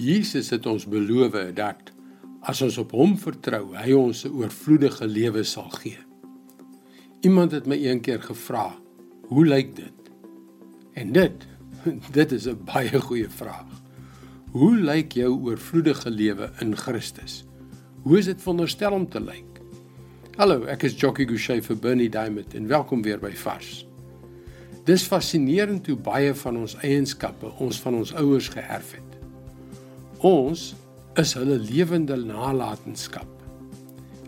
Jesus het ons beloof dat as ons op hom vertrou, hy ons 'n oorvloedige lewe sal gee. Iemand het my eendag gevra, "Hoe lyk dit?" En dit, dit is 'n baie goeie vraag. Hoe lyk jou oorvloedige lewe in Christus? Hoe is dit veronderstel om te lyk? Hallo, ek is Jockey Gouchee vir Bernie Diamond en welkom weer by Vars. Dis fascinerend hoe baie van ons eienskappe ons van ons ouers geërf het. Ons is hulle lewende nalatenskap.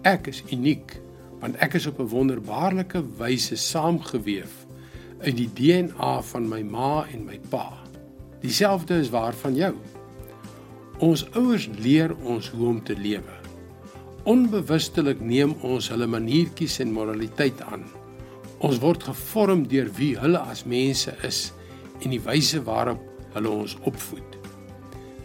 Ek is uniek want ek is op 'n wonderbaarlike wyse saamgeweef uit die DNA van my ma en my pa. Dieselfde is waar van jou. Ons ouers leer ons hoe om te lewe. Onbewustelik neem ons hulle maniertjies en moraliteit aan. Ons word gevorm deur wie hulle as mense is en die wyse waarop hulle ons opvoed.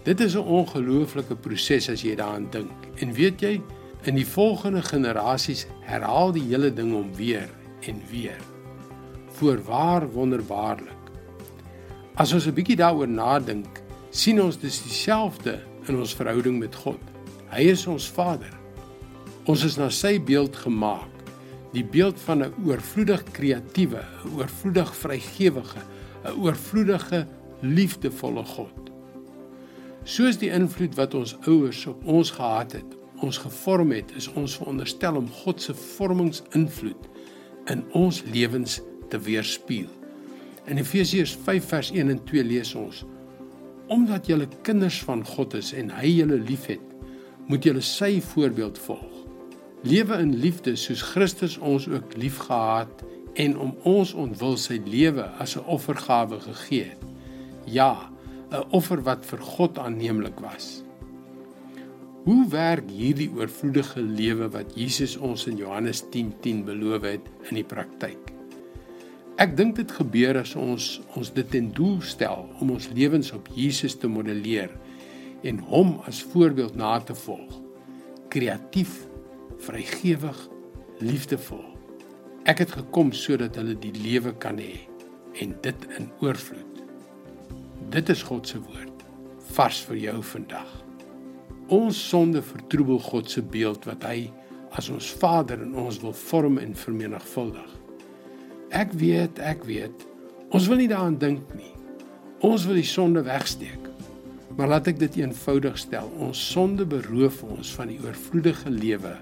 Dit is 'n ongelooflike proses as jy daaraan dink. En weet jy, in die volgende generasies herhaal die hele ding om weer en weer. Voorwaar wonderbaarlik. As ons 'n bietjie daaroor nadink, sien ons dis dieselfde in ons verhouding met God. Hy is ons Vader. Ons is na sy beeld gemaak. Die beeld van 'n oorvloedig kreatiewe, 'n oorvloedig vrygewige, 'n oorvloedige liefdevolle God. Soos die invloed wat ons ouers op ons gehad het, ons gevorm het, is ons veronderstel om God se vormingsinvloed in ons lewens te weerspieël. In Efesiërs 5 vers 1 en 2 lees ons: Omdat julle kinders van God is en hy julle liefhet, moet julle sy voorbeeld volg. Lewe in liefde soos Christus ons ook liefgehad en om ons ontwil sy lewe as 'n offergawe gegee het. Ja, 'n offer wat vir God aanneemlik was. Hoe werk hierdie oorvloedige lewe wat Jesus ons in Johannes 10:10 10 beloof het in die praktyk? Ek dink dit gebeur as ons ons dit ten doel stel om ons lewens op Jesus te modelleer en hom as voorbeeld na te volg. Kreatief, vrygewig, liefdevol. Ek het gekom sodat hulle die lewe kan hê en dit in oorvloed. Dit is God se woord vars vir jou vandag. Ons sonde vertroebel God se beeld wat hy as ons Vader in ons wil vorm en vermenigvuldig. Ek weet, ek weet. Ons wil nie daaraan dink nie. Ons wil die sonde wegsteek. Maar laat ek dit eenvoudig stel. Ons sonde beroof ons van die oorvloedige lewe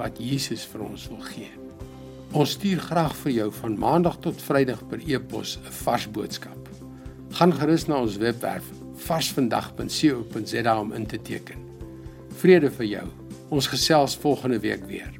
wat Jesus vir ons wil gee. Ons stuur graag vir jou van Maandag tot Vrydag per e-pos 'n vars boodskap. Gaan gerus na ons webwerf varsvandag.co.za om in te teken. Vrede vir jou. Ons gesels volgende week weer.